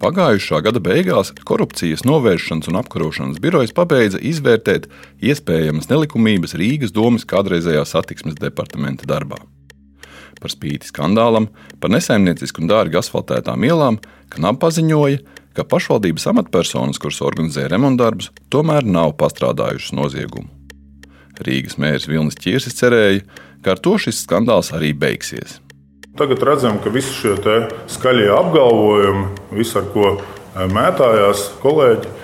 Pagājušā gada beigās Korupcijas novēršanas un apkarošanas birojas pabeidza izvērtēt iespējamas nelikumības Rīgas domas kādreizējā satiksmes departamenta darbā. Par spīti skandālam, par nesaimniecisku un dārgi asfaltētām ielām, Knapa paziņoja, ka pašvaldības amatpersonas, kuras organizē remontdarbus, tomēr nav pastrādājušas noziegumu. Rīgas mērs Vilnis Čirsis cerēja, ka ar to šis skandāls arī beigsies. Tagad redzam, ka visi šie skaļie apgalvojumi, viss ar ko eh, mētājās kolēģi,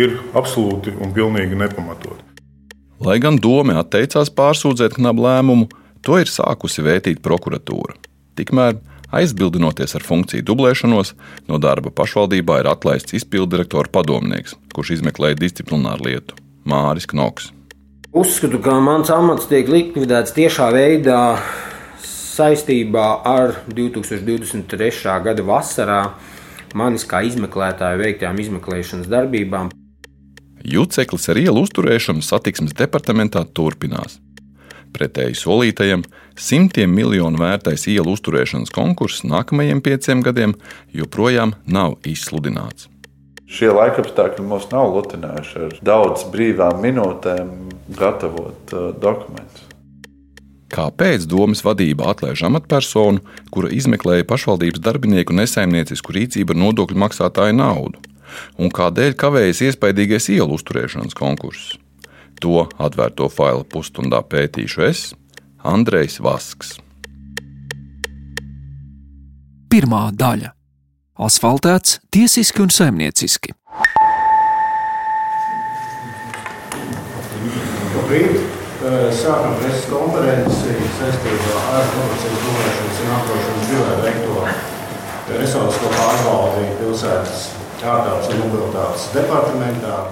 ir absolūti un pilnīgi nepamatoti. Lai gan doma atteicās pārsūdzēt knabu lēmumu, to ir sākusi vētīt prokuratūra. Tikmēr Aizbildinoties ar funkciju dublēšanos, no darba pašvaldībā ir atlaists izpilddirektora padomnieks, kurš izmeklēja disciplināru lietu - Māris Knoks. Uzskatu, ka mans amats tiek likvidēts tiešā veidā saistībā ar 2023. gada vasarā manis kā izmeklētāja veiktajām izmeklēšanas darbībām. Juceklis ar ielu uzturēšanu satiksmes departamentā turpinās. Pretēji solītajam, simtiem miljonu vērtais ielu uzturēšanas konkurss nākamajiem pieciem gadiem joprojām nav izsludināts. Šie laikapstākļi mums nav lutinājuši ar daudz brīvām minūtēm gatavot uh, dokumentus. Kāpēc domas vadība atlaiž amatpersonu, kura izmeklēja pašvaldības darbinieku nesaimniecisku rīcību ar nodokļu maksātāju naudu? Un kādēļ kavējas iespaidīgais ielu uzturēšanas konkurss? To atvērto failu pusstundā pētīšu es, Andrejs Vasks. Pirmā daļa - asfaltēts, tiesiski un saimnieciski. Labrīt! Sākam preses konferenci saistībā ar korupcijas novēršanas un apkarošanas biroja veikto resorisko pārbaudi pilsētas ārkārtas un mobilitātes departamentā.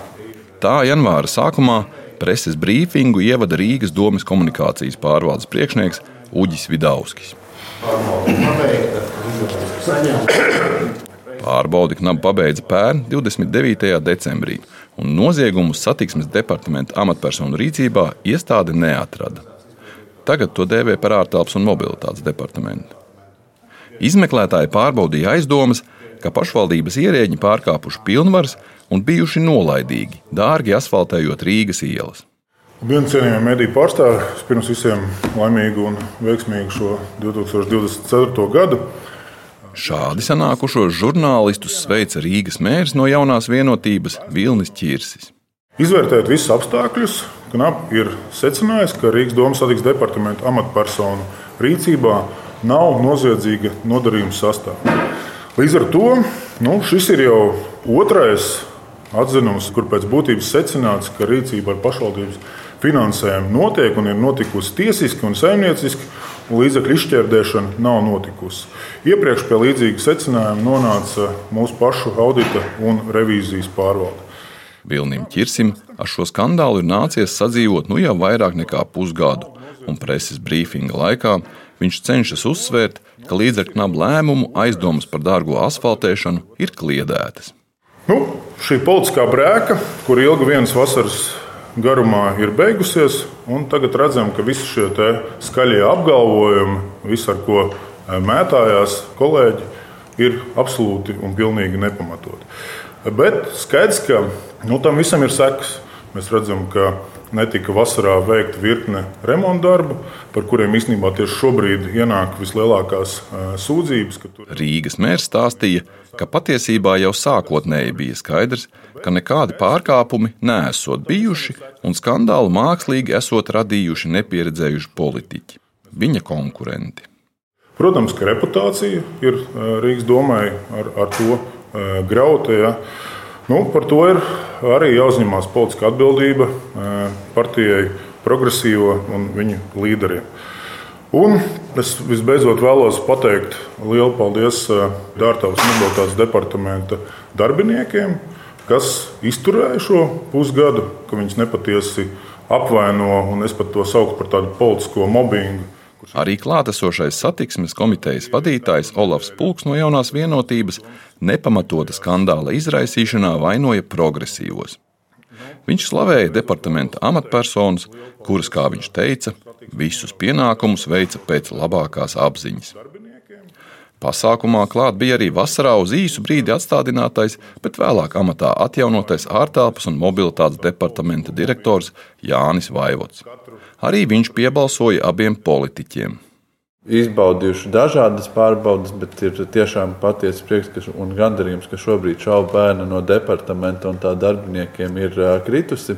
Tā janvāra sākumā preses brīfingu ievada Rīgas domas komunikācijas pārvaldes priekšnieks Uģis Vidauskis. Pārbaudi knapi pabeidza pērn 29. decembrī, un noziegumus satiksmes departamenta amatpersonu rīcībā iestāde neatrada. Tagad to dēvē par ārtelpas un mobilitātes departamentu. Izmeklētāji pārbaudīja aizdomas, ka pašvaldības ierēģi pārkāpuši pilnvaras un bijuši nolaidīgi, dārgi asfaltējot Rīgas ielas. Labdien, cienījamie mediju pārstāvji! Pirms visiem laimīgu un veiksmīgu šo 2024. gadu. Šādi sanākušos žurnālistus sveica Rīgas mērs no jaunās vienotības Vilnis Čirsis. Izvērtējot visus apstākļus, Knap ir secinājis, ka Rīgas domas satiksmes departamenta amatpersonu rīcībā nav noziedzīga nodarījuma sastāvā. Līdz ar to nu, šis ir jau otrais atzinums, kur pēc būtības secināts, ka rīcība ar pašvaldības finansējumu notiek un ir notikusi tiesiski un saimnieciski, līdzekļu izšķērdēšana nav notikusi. Iepriekš pie līdzīga secinājuma nonāca mūsu pašu audita un revīzijas pārvalde. Vilnim Čirsim ar šo skandālu ir nācies sadzīvot nu jau vairāk nekā pusgadu, un preses brīfinga laikā viņš cenšas uzsvērt, ka līdz ar knabu lēmumu aizdomas par dārgo asfaltēšanu ir kliedētas. Nu, šī politiskā brēka, kur ilga vienas vasaras garumā ir beigusies, tagad redzam, ka visi šie skaļie apgalvojumi, viss ar ko eh, mētājās kolēģi, ir absolūti un pilnīgi nepamatoti. Bet skaidrs, ka nu, tam visam ir sekas. Mēs redzam, ka netika vasarā veikta virkne remonta darbu, par kuriem īstenībā tieši šobrīd ienāk vislielākās sūdzības. Tur... Rīgas mērs stāstīja, ka patiesībā jau sākotnēji bija skaidrs, ka nekādi pārkāpumi neesot bijuši un skandālu mākslīgi esot radījuši nepieredzējuši politiķi, viņa konkurenti. Protams, ka reputācija ir Rīgas domai ar, ar to grauta. Ja. Nu, par to ir arī jāuzņemās politiskā atbildība partijai, progresīvo un viņu līderiem. Un es visbeidzot vēlos pateikt lielu paldies Dārtaus mobilitātes departamenta darbiniekiem, kas izturēja šo pusgadu, ka viņus nepatiesi apvaino, un es pat to saucu par tādu politisko mobbingu. Arī klātesošais satiksmes komitejas vadītājs Olafs Pulks no jaunās vienotības nepamatota skandāla izraisīšanā vainoja progresīvos. Viņš slavēja departamenta amatpersonas, kuras, kā viņš teica, visus pienākumus veica pēc labākās apziņas. Pasākumā klāt bija arī vasarā uz īsu brīdi atstādinātais, bet vēlāk amatā atjaunotais ārtelpas un mobilitātes departamenta direktors Jānis Vaivots. Arī viņš piebalsoja abiem politiķiem. Izbaudījuši dažādas pārbaudas, bet ir tiešām patiesa prieks un gandarījums, ka šobrīd šaubu bērna no departamenta un tā darbiniekiem ir kritusi.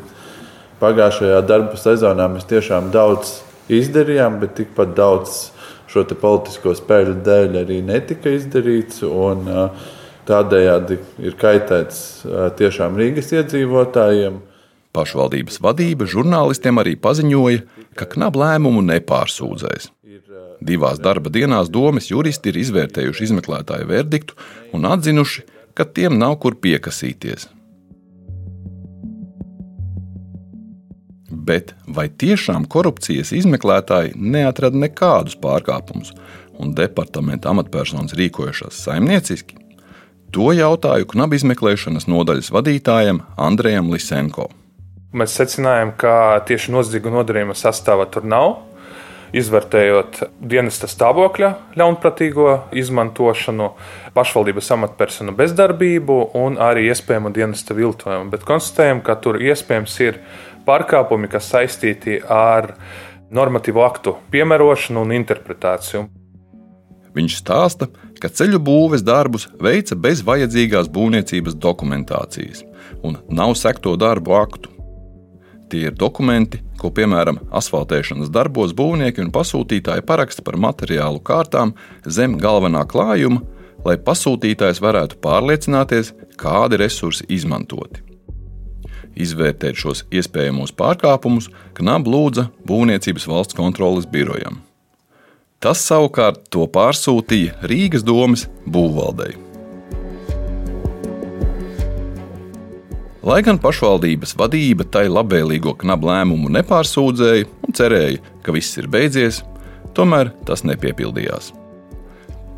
Pagājušajā darba sezonā mēs tiešām daudz izdarījām, bet tikpat daudz šo politisko spēļu dēļ arī netika izdarīts. Un, tādējādi ir kaitēts tiešām Rīgas iedzīvotājiem. Pašvaldības vadība žurnālistiem arī paziņoja, ka knabu lēmumu nepārsūdzēs. Divās darba dienās domas juristi ir izvērtējuši izmeklētāju verdiktu un atzinuši, ka tiem nav kur piekasīties. Bet vai tiešām korupcijas izmeklētāji neatrada nekādus pārkāpumus, un departamenta amatpersonas rīkojušās saimnieciski? To jautāju knabu izmeklēšanas nodaļas vadītājam Andrejam Lisenko. Mēs secinājām, ka tieši noziedzīgu nodarījumu sastāvā tur nav. Izvērtējot dienesta stāvokļa ļaunprātīgo izmantošanu, pašvaldības amatpersonu bezdarbību un arī iespējamu dienesta viltojumu, bet konstatējam, ka tur iespējams ir pārkāpumi, kas saistīti ar normatīvu aktu piemērošanu un interpretāciju. Viņš stāsta, ka ceļu būves darbus veica bez vajadzīgās būvniecības dokumentācijas un nav sekto darbu aktu. Tie ir dokumenti, ko piemēram asfaltēšanas darbos būvnieki un pasūtītāji paraksta par materiālu kārtām zem galvenā klājuma, lai pasūtītājs varētu pārliecināties, kādi resursi izmantoti izvērtēt šos iespējamos pārkāpumus, Knab lūdza Būvniecības valsts kontroles birojam. Tas savukārt to pārsūtīja Rīgas domas būvvaldei. Lai gan pašvaldības vadība tai labvēlīgo knabu lēmumu nepārsūdzēja un cerēja, ka viss ir beidzies, tomēr tas nepiepildījās.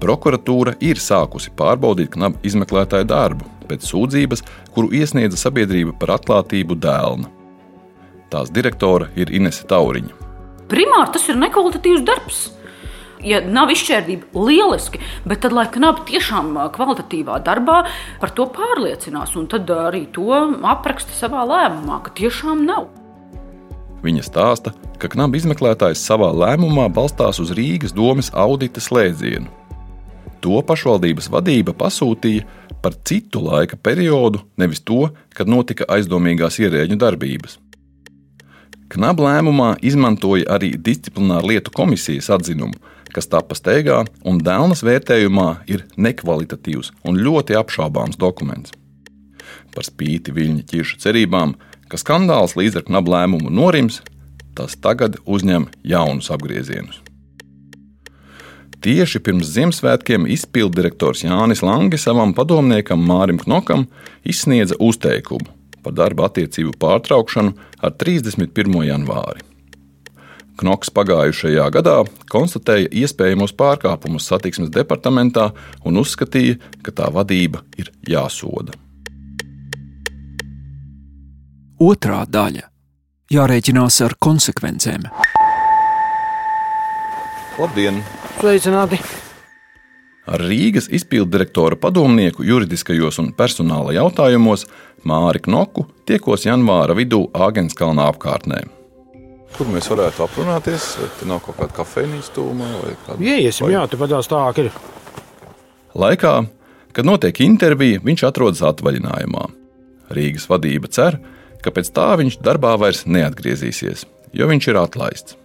Prokuratūra ir sākusi pārbaudīt knabu izmeklētāju darbu, pēc sūdzības, kuru iesniedza sabiedrība par atklātību dēlna. Tās direktore ir Inese Tauriņa. Primāri tas ir nekvalitatīvs darbs. Ja nav izšķērdība, lieliski, bet tad, lai knapi tiešām kvalitatīvā darbā par to pārliecinās, un tad arī to apraksta savā lēmumā, ka tiešām nav. Viņa stāsta, ka knapi izmeklētājs savā lēmumā balstās uz Rīgas domas audita slēdzienu. To pašvaldības vadība pasūtīja par citu laika periodu, nevis to, kad notika aizdomīgās ierēģu darbības. Knab lēmumā izmantoja arī disciplināru lietu komisijas atzinumu, kas tapa steigā un Dēlnas vērtējumā ir nekvalitatīvs un ļoti apšaubāms dokuments. Par spīti viņa ķiršu cerībām, ka skandāls līdz ar Knab lēmumu norims, tas tagad uzņem jaunus apgriezienus. Tieši pirms Ziemassvētkiem izpilddirektors Jānis Lange savam padomniekam Mārim Knokam izsniedza uzteikumu par darba attiecību pārtraukšanu ar 31. janvāri. Knoks pagājušajā gadā konstatēja iespējamos pārkāpumus satiksmes departamentā un uzskatīja, ka tā vadība ir jāsoda. Otra daļa - jārēķinās ar konsekvencēm. Labdien! Sveicināti! Ar Rīgas izpilddirektora padomnieku juridiskajos un personāla jautājumos Māri Knoku tiekos janvāra vidū Āgenskalna apkārtnē. Kur mēs varētu aprunāties? Vai te nav kaut kāda kafejnīca tūmā? Iesim, jā, te padās tā, ka ir. Laikā, kad notiek intervija, viņš atrodas atvaļinājumā. Rīgas vadība cer, ka pēc tā viņš darbā vairs neatgriezīsies, jo viņš ir atlaists.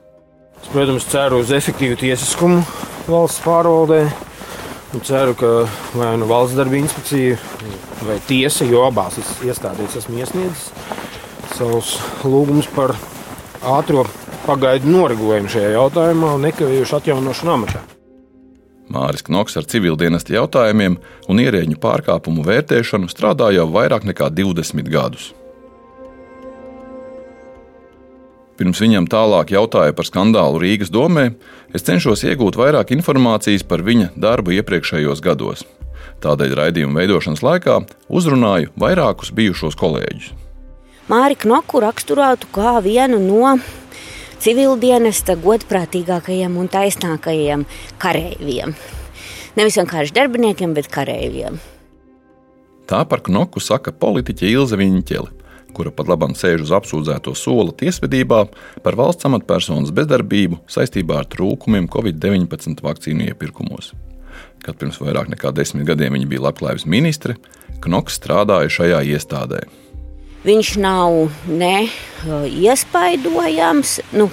Es, protams, ceru uz efektīvu tiesiskumu valsts pārvaldē. Ceru, ka vai nu valsts darba inspekcija vai tiesa, jo abās iestādēs esmu iesniedzis savus lūgumus par ātrā pagaidu noregulējumu šajā jautājumā un nekavējušu atjaunošanu amatā. Māris Knoks ar civildienestu jautājumiem un ierēģu pārkāpumu vērtēšanu strādā jau vairāk nekā 20 gadus. Pirms viņam tālāk jautāja par skandālu Rīgas domē, es cenšos iegūt vairāk informācijas par viņa darbu iepriekšējos gados. Tādēļ raidījuma veidošanas laikā uzrunāju vairākus bijušos kolēģus. Māri Knoku raksturētu kā vienu no civildienesta godprātīgākajiem un taisnākajiem kareiviem. nevis vienkārši darbiniekiem, bet kareiviem. Tā par knoku saka politiķe Ilze Viņķele, kura pat labam sēž uz apsūdzēto soli tiesvedībā par valsts amatpersonas bezdarbību saistībā ar trūkumiem Covid-19 vakcīnu iepirkumos. Kad pirms vairāk nekā desmit gadiem viņa bija labklājības ministre, Knoks strādāja šajā iestādē. Viņš nav ne uh, iespaidojams, nu,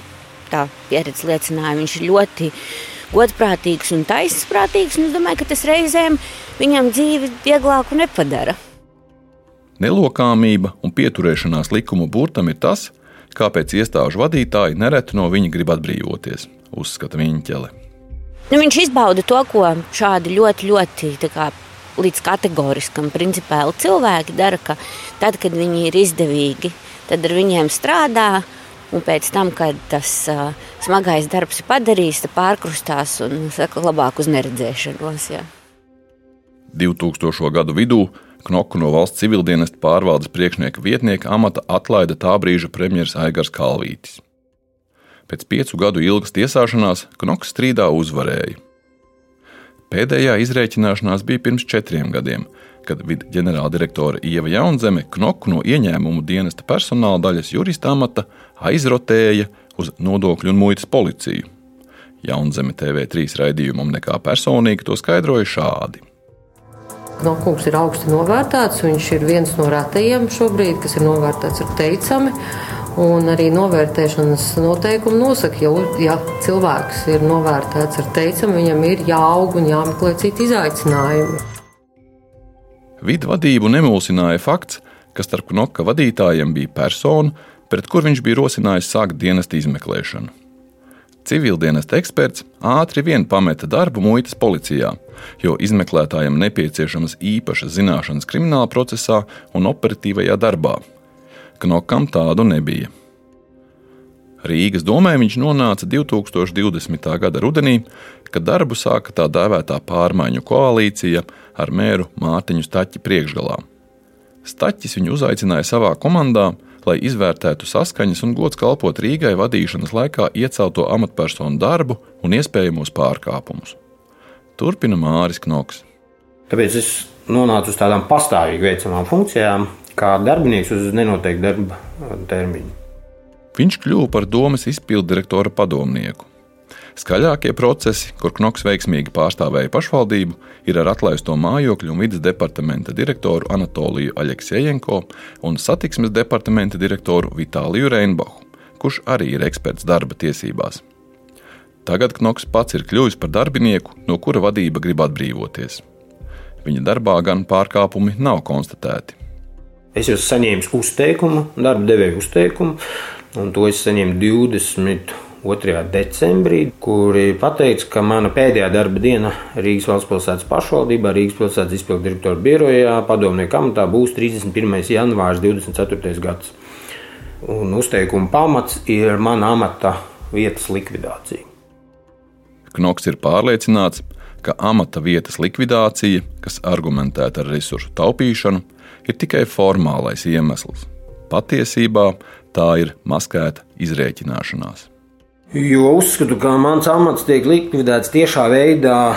tā pieredze liecināja, viņš ir ļoti godprātīgs un taisnprātīgs. Un es domāju, ka tas reizēm viņam dzīvi vieglāku nepadara. Nelokāmība un pieturēšanās likuma burtam ir tas, kāpēc iestāžu vadītāji nereti no viņa grib atbrīvoties, uzskata viņa ķele. Nu, viņš izbauda to, ko šādi ļoti, ļoti kā, līdz kategoriskam, principāli cilvēki dara, ka tad, kad viņi ir izdevīgi, tad ar viņiem strādā. Un pēc tam, kad tas uh, smagais darbs ir padarīts, tad pārkrustās un saka, labāk uz neredzēšanos. Jā. 2000. gadu vidū Knoku no valsts civildienas pārvaldes priekšnieka vietnieka amata atlaida tā brīža premjerministrs Aigars Kalvītis. Pēc piecu gadu ilgas tiesāšanās Knoks strīdā uzvarēja. Pēdējā izrēķināšanās bija pirms četriem gadiem, kad vidas ģenerāldirektore Ieva Jaunzeme Knoku no ieņēmumu dienesta personāla daļas jurista amata aizrotēja uz nodokļu un muitas policiju. Jaunzeme TV3 raidījumam nekā personīgi to skaidroja šādi. Knokungs ir augsti novērtēts. Viņš ir viens no retajiem šobrīd, kas ir novērtēts ar teicami. Un arī novērtēšanas noteikumi nosaka, ja, ja cilvēks ir novērtēts ar teicamu, viņam ir jāaug un jāmeklē citi izaicinājumi. Vidu vadību nemulsināja fakts, ka starp Knoka vadītājiem bija persona, pret kur viņš bija rosinājis sākt dienesta izmeklēšanu. Civildienesta eksperts ātri vien pameta darbu muitas policijā, jo izmeklētājiem nepieciešamas īpašas zināšanas krimināla procesā un operatīvajā darbā. Knokam tādu nebija. Rīgas domē viņš nonāca 2020. gada rudenī, kad darbu sāka tā dēvētā pārmaiņu koalīcija ar mēru Mārtiņu Staķi priekšgalā. Staķis viņu uzaicināja savā komandā, lai izvērtētu saskaņas un gods kalpot Rīgai vadīšanas laikā iecelto amatpersonu darbu un iespējamos pārkāpumus. Turpina Māris Knoks. Tāpēc es nonācu uz tādām pastāvīgi veicamām funkcijām, kā darbinieks uz nenoteiktu darba termiņu. Viņš kļuva par domas izpilddirektora padomnieku. Skaļākie procesi, kur Knoks veiksmīgi pārstāvēja pašvaldību, ir ar atlaisto mājokļu un vidas departamenta direktoru Anatoliju Aļeksējenko un satiksmes departamenta direktoru Vitāliju Reinbachu, kurš arī ir eksperts darba tiesībās. Tagad Knoks pats ir kļuvis par darbinieku, no kura vadība grib atbrīvoties. Viņa darbā gan pārkāpumi nav konstatēti. Es esmu saņēmis uzteikumu, darba devēju uzteikumu, un to es saņēmu 20. 2. decembrī, kuri pateica, ka mana pēdējā darba diena Rīgas valsts pilsētas pašvaldībā, Rīgas pilsētas izpildu direktora birojā, padomnieka amatā būs 31. janvārs 24. gads. Un uzteikuma pamats ir mana amata vietas likvidācija. Knoks ir pārliecināts, ka amata vietas likvidācija, kas argumentēta ar resursu taupīšanu, ir tikai formālais iemesls. Patiesībā tā ir maskēta izrēķināšanās. Jo uzskatu, ka mans amats tiek likvidēts tiešā veidā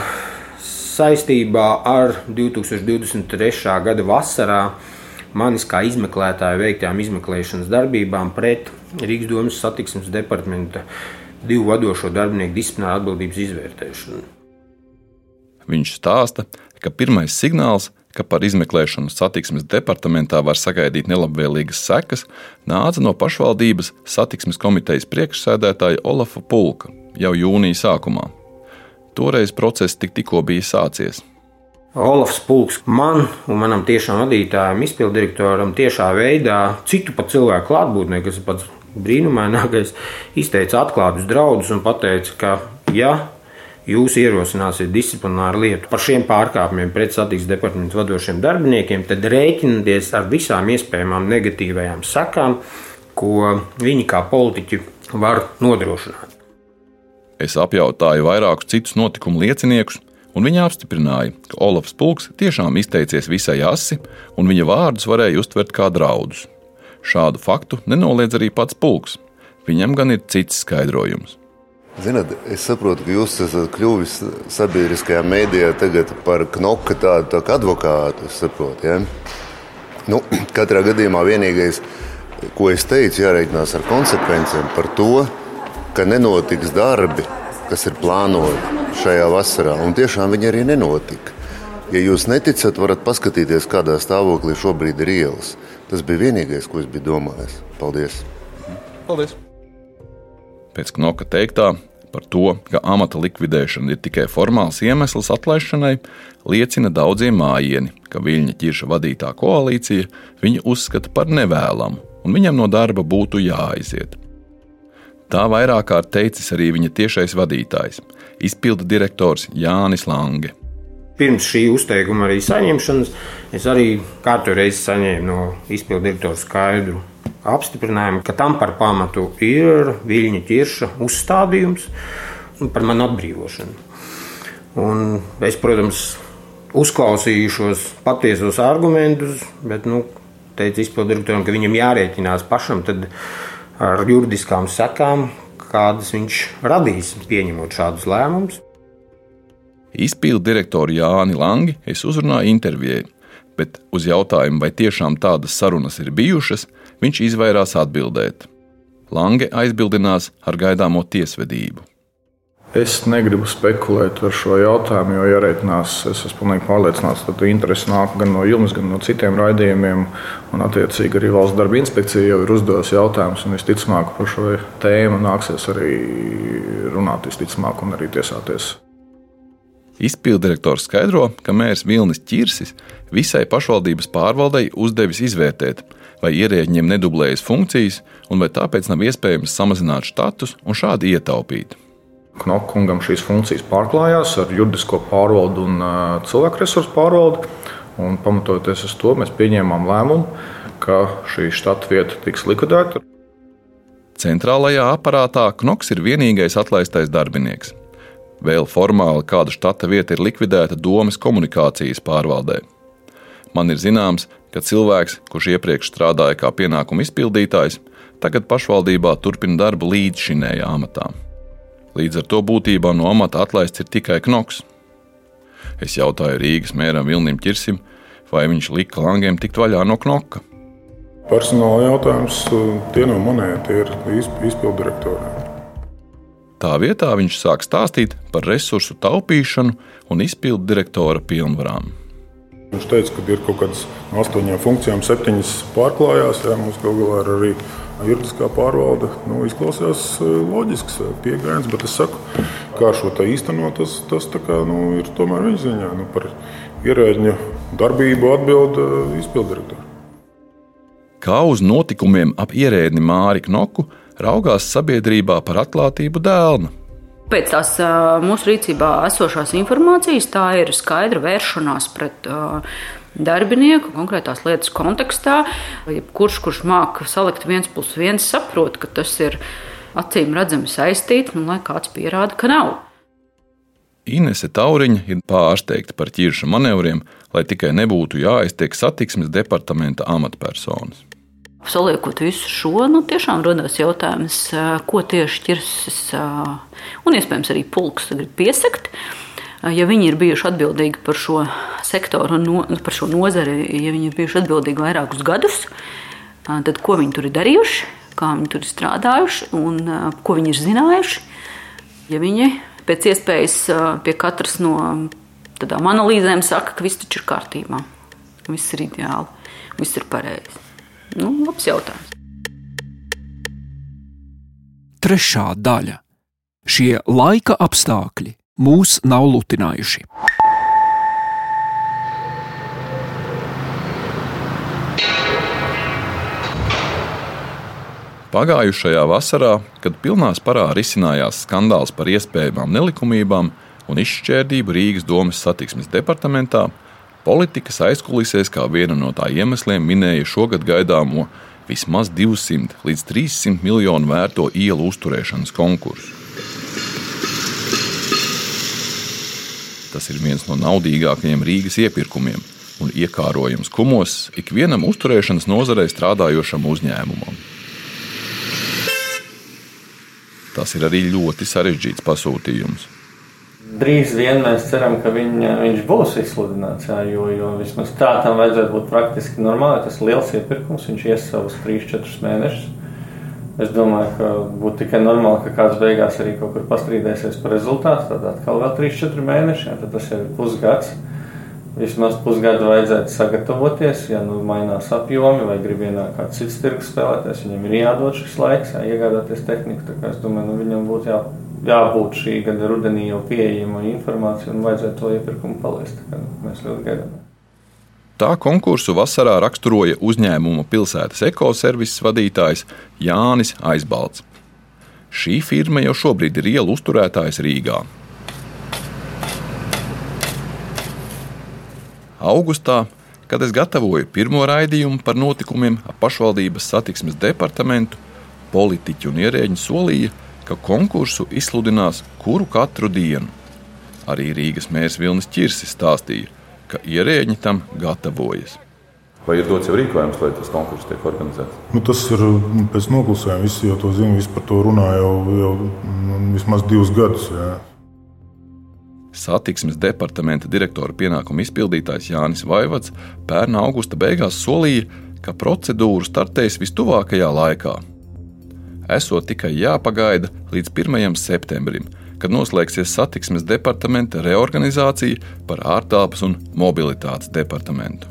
saistībā ar 2023. gada vasarā manis kā izmeklētāja veiktajām izmeklēšanas darbībām pret Rīgas domas satiksmes departamenta divu vadošo darbinieku disciplināru atbildības izvērtēšanu. Viņš stāsta, ka pirmais signāls, ka par izmeklēšanu satiksmes departamentā var sagaidīt nelabvēlīgas sekas, nāca no pašvaldības satiksmes komitejas priekšsēdētāja Olafa Pulka jau jūnija sākumā. Toreiz process tik, tikko bija sācies. Olafs Pulks man un manam tiešām vadītājam, izpilddirektoram, tiešā veidā, citu pat cilvēku klātbūtnē, kas pats brīnumainākais, izteica atklātus draudus un teica, ka, ja jūs ierosināsiet disciplināru lietu par šiem pārkāpumiem pret satiksmes departamentu vadošiem darbiniekiem, tad rēķinieties ar visām iespējamām negatīvajām sakām, ko viņi kā politiķi var nodrošināt. Es apjautāju vairākus citus notikumu lieciniekus, un viņi apstiprināja, ka Olafs Pulks tiešām izteicies visai asi, un viņa vārdus varēja uztvert kā draudus. Šādu faktu nenoliedz arī pats Pulks. Viņam gan ir cits skaidrojums. Zināt, es saprotu, ka jūs esat kļuvis sabiedriskajā mēdījā tagad par knoka tādu tā kā advokātu. Saprotu, ja? nu, katrā gadījumā vienīgais, ko es teicu, jārēķinās ar konsekvencēm par to, ka nenotiks darbi, kas ir plānoti šajā vasarā, un tiešām viņi arī nenotika. Ja jūs neticat, varat paskatīties, kādā stāvoklī šobrīd ir ielas. Tas bija vienīgais, ko es biju domājis. Paldies! Paldies! Pēc Knoka teiktā par to, ka amata likvidēšana ir tikai formāls iemesls atlaišanai, liecina daudziem mājieni, ka Viļņa ķirša vadītā koalīcija viņu uzskata par nevēlamu, un viņam no darba būtu jāaiziet. Tā vairāk kārt teicis arī viņa tiešais vadītājs, izpildu direktors Jānis Lange. Pirms šī uzteikuma arī saņemšanas es arī kārtu reizi saņēmu no izpildu direktora skaidru apstiprinājumu, ka tam par pamatu ir viļņa ķirša uzstādījums par manu atbrīvošanu. Un es, protams, uzklausīju šos patiesos argumentus, bet nu, teicu izpildu direktoram, ka viņam jārēķinās pašam ar juridiskām sekām, kādas viņš radīs, pieņemot šādus lēmumus. Izpildu direktoru Jāni Langi es uzrunāju intervijai, bet uz jautājumu, vai tiešām tādas sarunas ir bijušas, viņš izvairās atbildēt. Lange aizbildinās ar gaidāmo tiesvedību. Es negribu spekulēt par šo jautājumu, jo ierēķinās, es esmu pilnīgi pārliecināts, ka interesi nāk gan no jums, gan no citiem raidījumiem. Un, attiecīgi, arī valsts darba inspekcija jau ir uzdevusi jautājumus, un visticamāk par šo tēmu nāksies arī runāt, visticamāk, un arī tiesāties. Izpilddirektors skaidro, ka mērs Vilnis Čirsis visai pašvaldības pārvaldei uzdevis izvērtēt, vai ierēģiem nedublējas funkcijas, un vai tāpēc nav iespējams samazināt štatus un šādi ietaupīt. Knokungam šīs funkcijas pārklājās ar juridisko pārvaldu un cilvēku resursu pārvaldi. Un, pamatojoties uz to, mēs pieņēmām lēmumu, ka šī štata vieta tiks likvidēta. Centrālajā aparātā Knoks ir vienīgais atlaistais darbinieks. Vēl formāli kāda štata vieta ir likvidēta domas komunikācijas pārvaldē. Man ir zināms, ka cilvēks, kurš iepriekš strādāja kā pienākumu izpildītājs, tagad pašvaldībā turpina darbu līdz šinējā amatā. Līdz ar to būtībā no amata atlaists ir tikai Knoks. Es jautāju Rīgas mēram Vilnim Čirsim, vai viņš lika langiem tikt vaļā no Knoka. Personāla jautājums tie nav manēji, tie ir izpildu direktoriem. Tā vietā viņš sāk stāstīt par resursu taupīšanu un izpildu direktora pilnvarām. Viņš teica, ka ir kaut kādas no astoņām funkcijām, septiņas pārklājās. Jā, mums galu galā ir arī juridiskā pārvalde nu, izklausās e, loģisks e, pieejams, bet es saku, kā šo tā īstenot, tas, tas kā, nu, ir tomēr viņa ziņā. Nu, par ierēģiņu darbību atbild e, izpilddirektori. Kā uz notikumiem ap ierēdni Māri Knoku raugās sabiedrībā par atklātību dēlna? Pēc tās mūsu rīcībā esošās informācijas tā ir skaidra vēršanās pret darbinieku konkrētās lietas kontekstā. Kurš, kurš māca salikt viens plus viens, saprot, ka tas ir acīm redzami saistīts, un lai kāds pierāda, ka nav. Inese Tauriņa ir pārsteigta par ķirša manevriem, lai tikai nebūtu jāiztiek satiksmes departamenta amatpersonas. Saliekot visu šo, nu, tiešām rodas jautājums, ko tieši ķirsis un iespējams arī pulks grib piesakt. Ja viņi ir bijuši atbildīgi par šo sektoru un no, par šo nozari, ja viņi ir bijuši atbildīgi vairākus gadus, tad ko viņi tur ir darījuši, kā viņi tur ir strādājuši un ko viņi ir zinājuši. Ja viņi pēc iespējas pie katras no tādām analīzēm saka, ka viss taču ir kārtībā, viss ir ideāli, viss ir pareizi. Nu, labs jautājums. Trešā daļa. Šie laika apstākļi mūs nav lutinājuši. Pagājušajā vasarā, kad pilnā sparā risinājās skandāls par iespējamām nelikumībām un izšķērdību Rīgas domas satiksmes departamentā, politikas aizkulisēs kā vienu no tā iemesliem minēja šogad gaidāmo vismaz 200 līdz 300 miljonu vērto ielu uzturēšanas konkursu. Tas ir viens no naudīgākajiem Rīgas iepirkumiem un iekārojams kumos ikvienam uzturēšanas nozarei strādājošam uzņēmumam. Tas ir arī ļoti sarežģīts pasūtījums. Drīz vien mēs ceram, ka viņa, viņš būs izsludināts, jā, jo, jo vismaz tā tam vajadzētu būt praktiski normāli. Tas liels iepirkums, viņš ies savus 3-4 mēnešus. Es domāju, ka būtu tikai normāli, ka kāds beigās arī kaut kur pastrīdēsies par rezultātu. Tad atkal vēl 3-4 mēneši, jā, tad tas ir pusgads. Vismaz pusgadu vajadzētu sagatavoties, ja nu mainās apjomi vai grib ienākt kāds cits tirgus spēlētājs. Viņam ir jādod šis laiks, jā, iegādāties tehniku. Es domāju, nu, viņam būtu jā, jābūt šī gada rudenī jau pieejama informācija un vajadzētu to iepirkumu palaist. Mēs ļoti gaidām. Tā konkursu vasarā raksturoja uzņēmuma pilsētas ekoservises vadītājs Jānis Aizbalts. Šī firma jau šobrīd ir ielu uzturētājs Rīgā. Augustā, kad es gatavoju pirmo raidījumu par notikumiem ap pašvaldības satiksmes departamentu, politiķi un ierēģi solīja, ka konkursu izsludinās kuru katru dienu. Arī Rīgas mērs Vilnis Čirsis stāstīja, ka ierēģi tam gatavojas. Vai ir dots jau rīkojums, lai tas konkurss tiek organizēts? Nu, tas ir nu, pēc noklusējuma. Visi jau to zina, visi par to runā jau, jau nu, vismaz divus gadus. Jā. Satiksmes departamenta direktora pienākumu izpildītājs Jānis Vaivads pērn augusta beigās solīja, ka procedūra startēs vistuvākajā laikā. Esot tikai jāpagaida līdz 1. septembrim, kad noslēgsies satiksmes departamenta reorganizācija par ārtelpas un mobilitātes departamentu.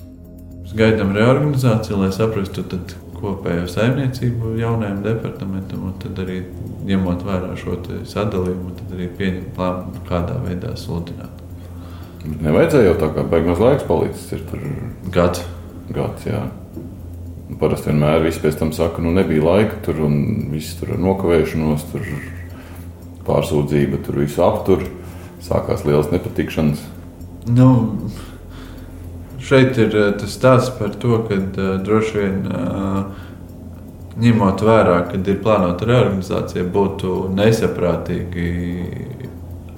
Mēs gaidām reorganizāciju, lai saprastu kopējo saimniecību jaunajam departamentam, un tad arī ņemot vērā šo sadalījumu, tad arī pieņemt lēmumu, kādā veidā sludināt. Nevajadzēja jau tā kā beigās laiks palicis. Ir tur gads. gads jā. Parasti vienmēr viss pēc tam saka, nu nebija laika tur un viss tur ar nokavēšanos, tur pārsūdzība, tur visu aptur. Sākās liels nepatikšanas. Nu, šeit ir tas stāsts par to, ka uh, droši vien uh, ņemot vērā, ka ir plānota reorganizācija, būtu nesaprātīgi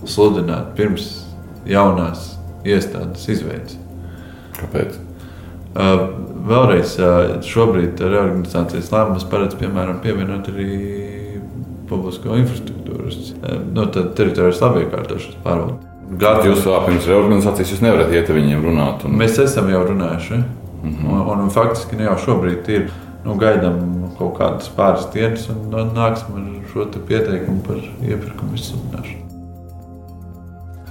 sludināt pirms jaunās iestādes izveidas. Kāpēc? Uh, vēlreiz, uh, šobrīd reorganizācijas lēmums paredz, piemēram, pievienot arī publisko infrastruktūras, uh, no nu, teritorijas labiekārtošanas pārvaldi. Gadu jūs vēl pirms reorganizācijas jūs nevarat iet ar viņiem runāt. Un... Mēs esam jau runājuši. Mm -hmm. un, un faktiski ne jau šobrīd ir nu, gaidām kaut kādas pāris dienas un nāksim ar šo pieteikumu par iepirkumu izsūtīšanu.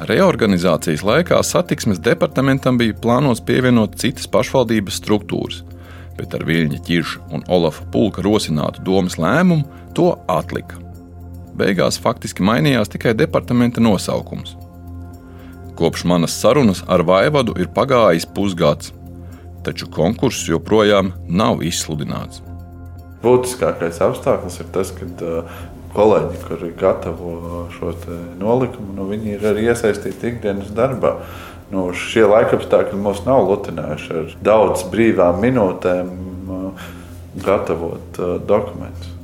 Reorganizācijas laikā satiksmes departamentam bija plānots pievienot citas pašvaldības struktūras, bet ar Viļņa ķirša un Olafa pulka rosinātu domas lēmumu to atlika. Beigās faktiski mainījās tikai departamenta nosaukums. Kopš manas sarunas ar Vaivadu ir pagājis pusgads, taču konkurss joprojām nav izsludināts. Būtiskākais apstākļus ir tas, ka kolēģi, kuri gatavo šo nolikumu, nu, viņi ir arī iesaistīti ikdienas darbā. Nu, šie laikapstākļi mums nav lutinājuši ar daudz brīvām minūtēm uh, gatavot uh, dokumentus.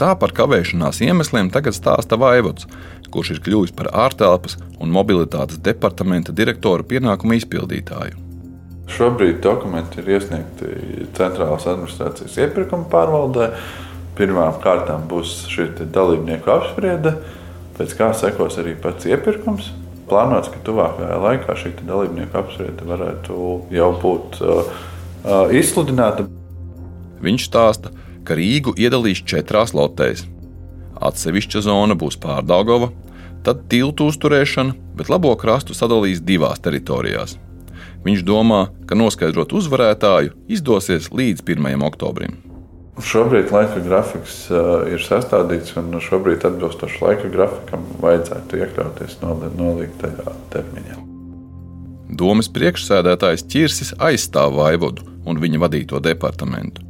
Tā par kavēšanās iemesliem tagad stāsta Vaivots, kurš ir kļuvis par ārtelpas un mobilitātes departamenta direktora pienākumu izpildītāju. Šobrīd dokumenti ir iesniegti centrālās administrācijas iepirkuma pārvaldē. Pirmām kārtām būs šī dalībnieku apspriede, pēc kā sekos arī pats iepirkums. Plānots, ka tuvākajā laikā šī dalībnieku apspriede varētu jau būt uh, uh, izsludināta. Viņš stāsta, ka Rīgu iedalīs četrās lotēs. Atsevišķa zona būs Pārdagova, tad tiltu uzturēšana, bet labo krastu sadalīs divās teritorijās. Viņš domā, ka noskaidrot uzvarētāju izdosies līdz 1. oktobrim. Šobrīd laika grafiks uh, ir sastādīts, un šobrīd atbilstoši laika grafikam vajadzētu iekļauties noliktajā termiņā. Domas priekšsēdētājs Čirsis aizstāv Vaivodu un viņa vadīto departamentu.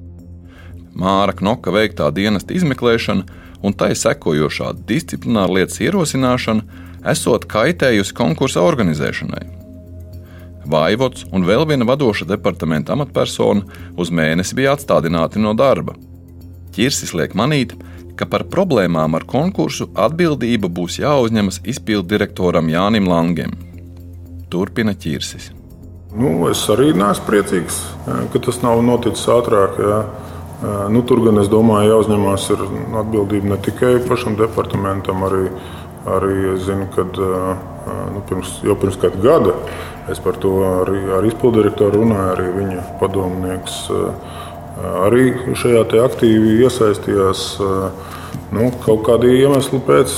Māra Knoka veiktā dienesta izmeklēšana un tai sekojošā disciplināra lietas ierosināšana esot kaitējusi konkursa organizēšanai. Vaivots un vēl viena vadoša departamenta amatpersona uz mēnesi bija atstādināti no darba. Čirsis liek manīt, ka par problēmām ar konkursu atbildība būs jāuzņemas izpildu direktoram Jānim Langam. Turpina Čirsis. Nu, es arī neesmu priecīgs, ka tas nav noticis ātrāk. Jā. Nu, tur gan es domāju, jāuzņemās atbildība ne tikai pašam departamentam, arī, arī es zinu, ka nu, pirms, jau pirms kāda gada es par to arī ar izpildirektoru runāju, arī viņa padomnieks arī šajā aktīvi iesaistījās. Nu, kaut kādu iemeslu pēc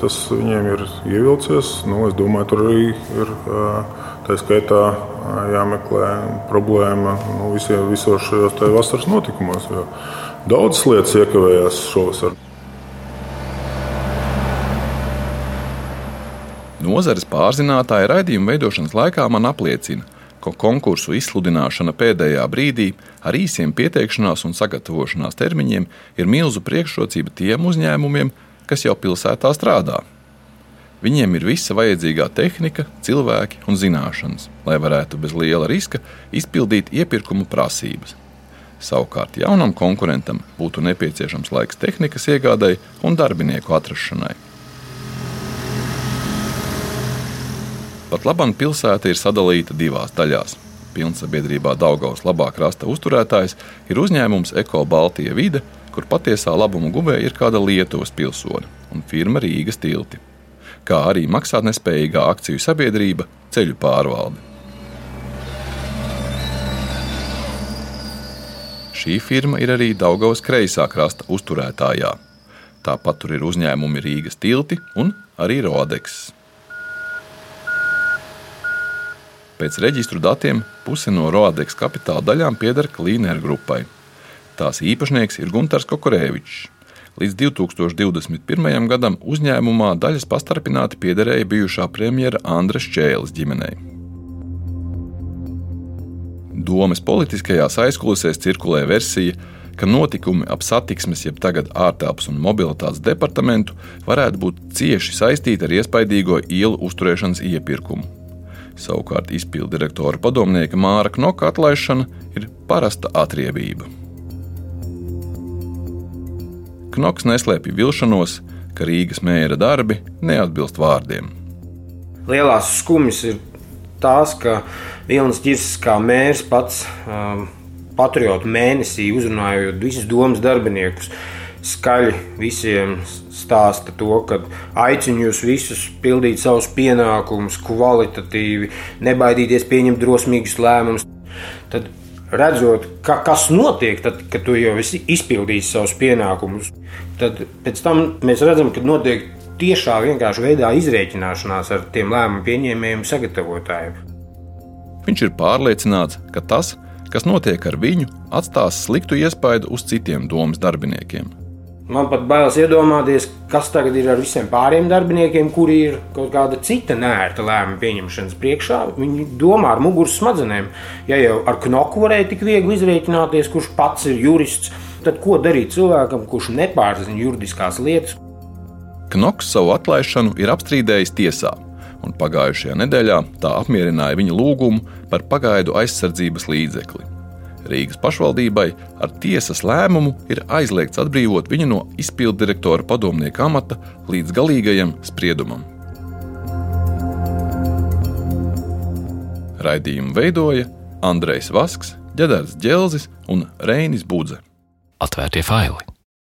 tas viņiem ir ievilcies. Nu, es domāju, tur arī ir tā skaitā jāmeklē problēma nu, visiem, visos šajos vasaras notikumos. Daudzas lietas iekavējās šovasar. Nozares pārzinātāja raidījuma veidošanas laikā man apliecina, ka konkursu izsludināšana pēdējā brīdī ar īsiem pieteikšanās un sagatavošanās termiņiem ir milzu priekšrocība tiem uzņēmumiem, kas jau pilsētā strādā. Viņiem ir visa vajadzīgā tehnika, cilvēki un zināšanas, lai varētu bez liela riska izpildīt iepirkuma prasības. Savukārt jaunam konkurentam būtu nepieciešams laiks tehnikas iegādai un darbinieku atrašanai. Pat labam pilsēta ir sadalīta divās daļās. Pilnsabiedrībā Daugaus labā krasta uzturētājs ir uzņēmums Eko Baltija vide, kur patiesā labuma guvēja ir kāda Lietuvas pilsone un firma Rīgas tilti kā arī maksātnespējīgā akciju sabiedrība Ceļu pārvalde. Šī firma ir arī Daugavas kreisā krasta uzturētājā. Tāpat tur ir uzņēmumi Rīgas tilti un arī Rodeks. Pēc reģistru datiem puse no Rodeks kapitāla daļām pieder Klīneru grupai. Tās īpašnieks ir Gunārs Kokorēvičs. Līdz 2021. gadam uzņēmumā daļas pastarpināti piederēja bijušā premjera Andres Čēles ģimenei. Domas politiskajās aizkulisēs cirkulē versija, ka notikumi ap satiksmes, jeb tagad ārtelpas un mobilitātes departamentu varētu būt cieši saistīti ar iespaidīgo ielu uzturēšanas iepirkumu. Savukārt izpildu direktora padomnieka Māra Knoka atlaišana ir parasta atriebība. Knoks neslēpj vilšanos, ka Rīgas mēra darbi neatbilst vārdiem. Lielās skumjas ir tās, ka Vilnis Čirsis kā mērs pats um, patriotu mēnesī uzrunājot visus domas darbiniekus. Skaļi visiem stāsta to, ka aicinu jūs visus pildīt savus pienākumus, kvalitatīvi, nebaidīties pieņemt drosmīgus lēmumus. Tad redzot, ka, kas notiek, tad, kad tu jau esi izpildījis savus pienākumus, tad pēc tam mēs redzam, ka notiek tiešā vienkārši veidā izrēķināšanās ar tiem lēmumu pieņēmējiem, sagatavotājiem. Viņš ir pārliecināts, ka tas, kas notiek ar viņu, atstās sliktu iespaidu uz citiem domas darbiniekiem. Man pat bailes iedomāties, kas tagad ir ar visiem pārējiem darbiniekiem, kuri ir kaut kāda cita nērta lēmuma pieņemšanas priekšā. Viņi domā ar muguras smadzenēm. Ja jau ar knoku varēja tik viegli izrēķināties, kurš pats ir jurists, tad ko darīt cilvēkam, kurš nepārzina juridiskās lietas? Knoks savu atlaišanu ir apstrīdējis tiesā, un pagājušajā nedēļā tā apmierināja viņa lūgumu par pagaidu aizsardzības līdzekli. Rīgas pašvaldībai ar tiesas lēmumu ir aizliegts atbrīvot viņu no izpildu direktora padomnieka amata līdz galīgajam spriedumam. Raidījumu veidoja Andrejs Vasks, Džedars Dželzis un Reinis Budze. Atvērtie faili!